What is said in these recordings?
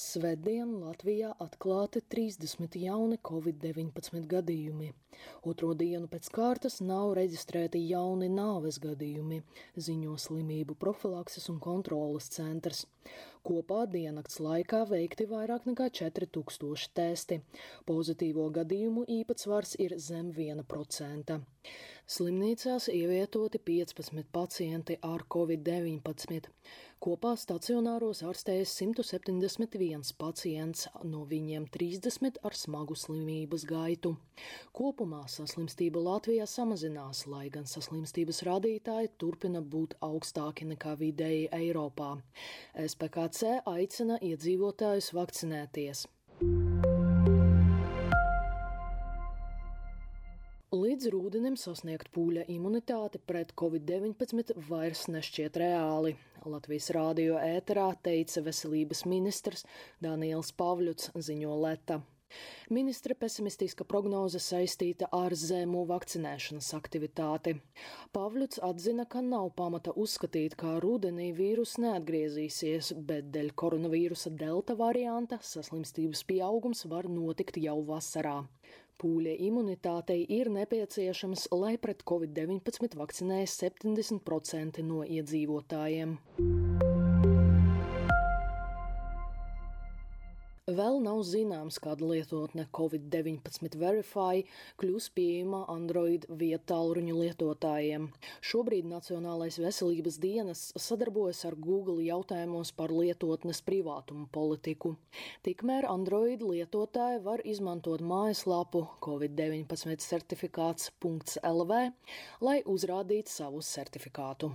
Svētdien Latvijā atklāti 30 jauni covid-19 gadījumi. Otro dienu pēc kārtas nav reģistrēti jauni nāves gadījumi, ziņo slimību profilakses un kontrolas centrs. Kopā diennakts laikā veikti vairāk nekā 4000 testi. Pozitīvo gadījumu īpatsvars ir zem 1%. Slimnīcās ievietoti 15 pacienti ar covid-19. Kopā stacionāros ārstējas 171 pacients, no viņiem 30 ar smagu slimības gaitu. Kopumā saslimstība Latvijā samazinās, lai gan saslimstības rādītāji turpina būt augstāki nekā vidēji Eiropā. SPKC aicina iedzīvotājus vakcinēties. Līdz rūdenim sasniegt pūļa imunitāti pret covid-19 vairs nešķiet reāli. Latvijas rādio ēterā teica veselības ministrs Daniels Pavļuts ziņo Leta. Ministra pesimistiska prognoze saistīta ar zemu vakcinēšanas aktivitāti. Pavļuts atzina, ka nav pamata uzskatīt, ka rudenī vīrus neatgriezīsies, bet dēļ koronavīrusa delta varianta saslimstības pieaugums var notikt jau vasarā. Pūļa imunitātei ir nepieciešams, lai pret covid-19 vakcinējas 70% no iedzīvotājiem. Vēl nav zināms, kāda lietotne Covid-19 Verify kļūs pieejama Android vietāluņu lietotājiem. Šobrīd Nacionālais veselības dienas sadarbojas ar Google jautājumos par lietotnes privātumu politiku. Tikmēr Android lietotāji var izmantot mājaslapu Covid-19 certifikāts.lv, lai uzrādītu savu certifikātu.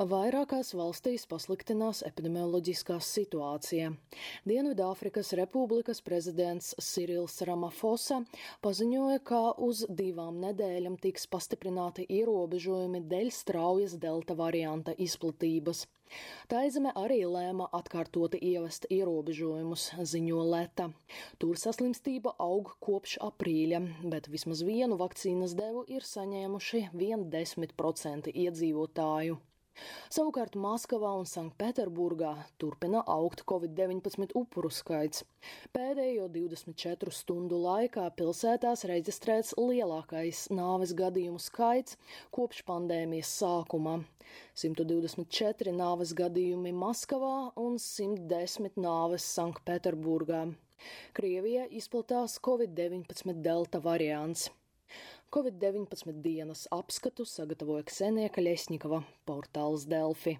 Vairākās valstīs pasliktinās epidemioloģiskā situācija. Dienvidāfrikas Republikas prezidents Sirils Ramafosa paziņoja, ka uz divām nedēļām tiks pastiprināti ierobežojumi dēļ straujas delta varianta izplatības. Taizeme arī lēma atkārtoti ievest ierobežojumus, ziņo Leta. Tur saslimstība aug kopš aprīļa, bet vismaz vienu vakcīnas devu ir saņēmuši 1,10% iedzīvotāju. Savukārt Maskavā un Sanktpēterburgā turpina augt Covid-19 upuru skaits. Pēdējo 24 stundu laikā pilsētās reģistrēts lielākais nāves gadījumu skaits kopš pandēmijas sākuma - 124 nāves gadījumi Maskavā un 110 nāves Sanktpēterburgā. Krievijā izplatās Covid-19 delta variants. Covid-19 dienas apskatu sagatavoja Ksenija Kaļesņikava, portāls Delfi.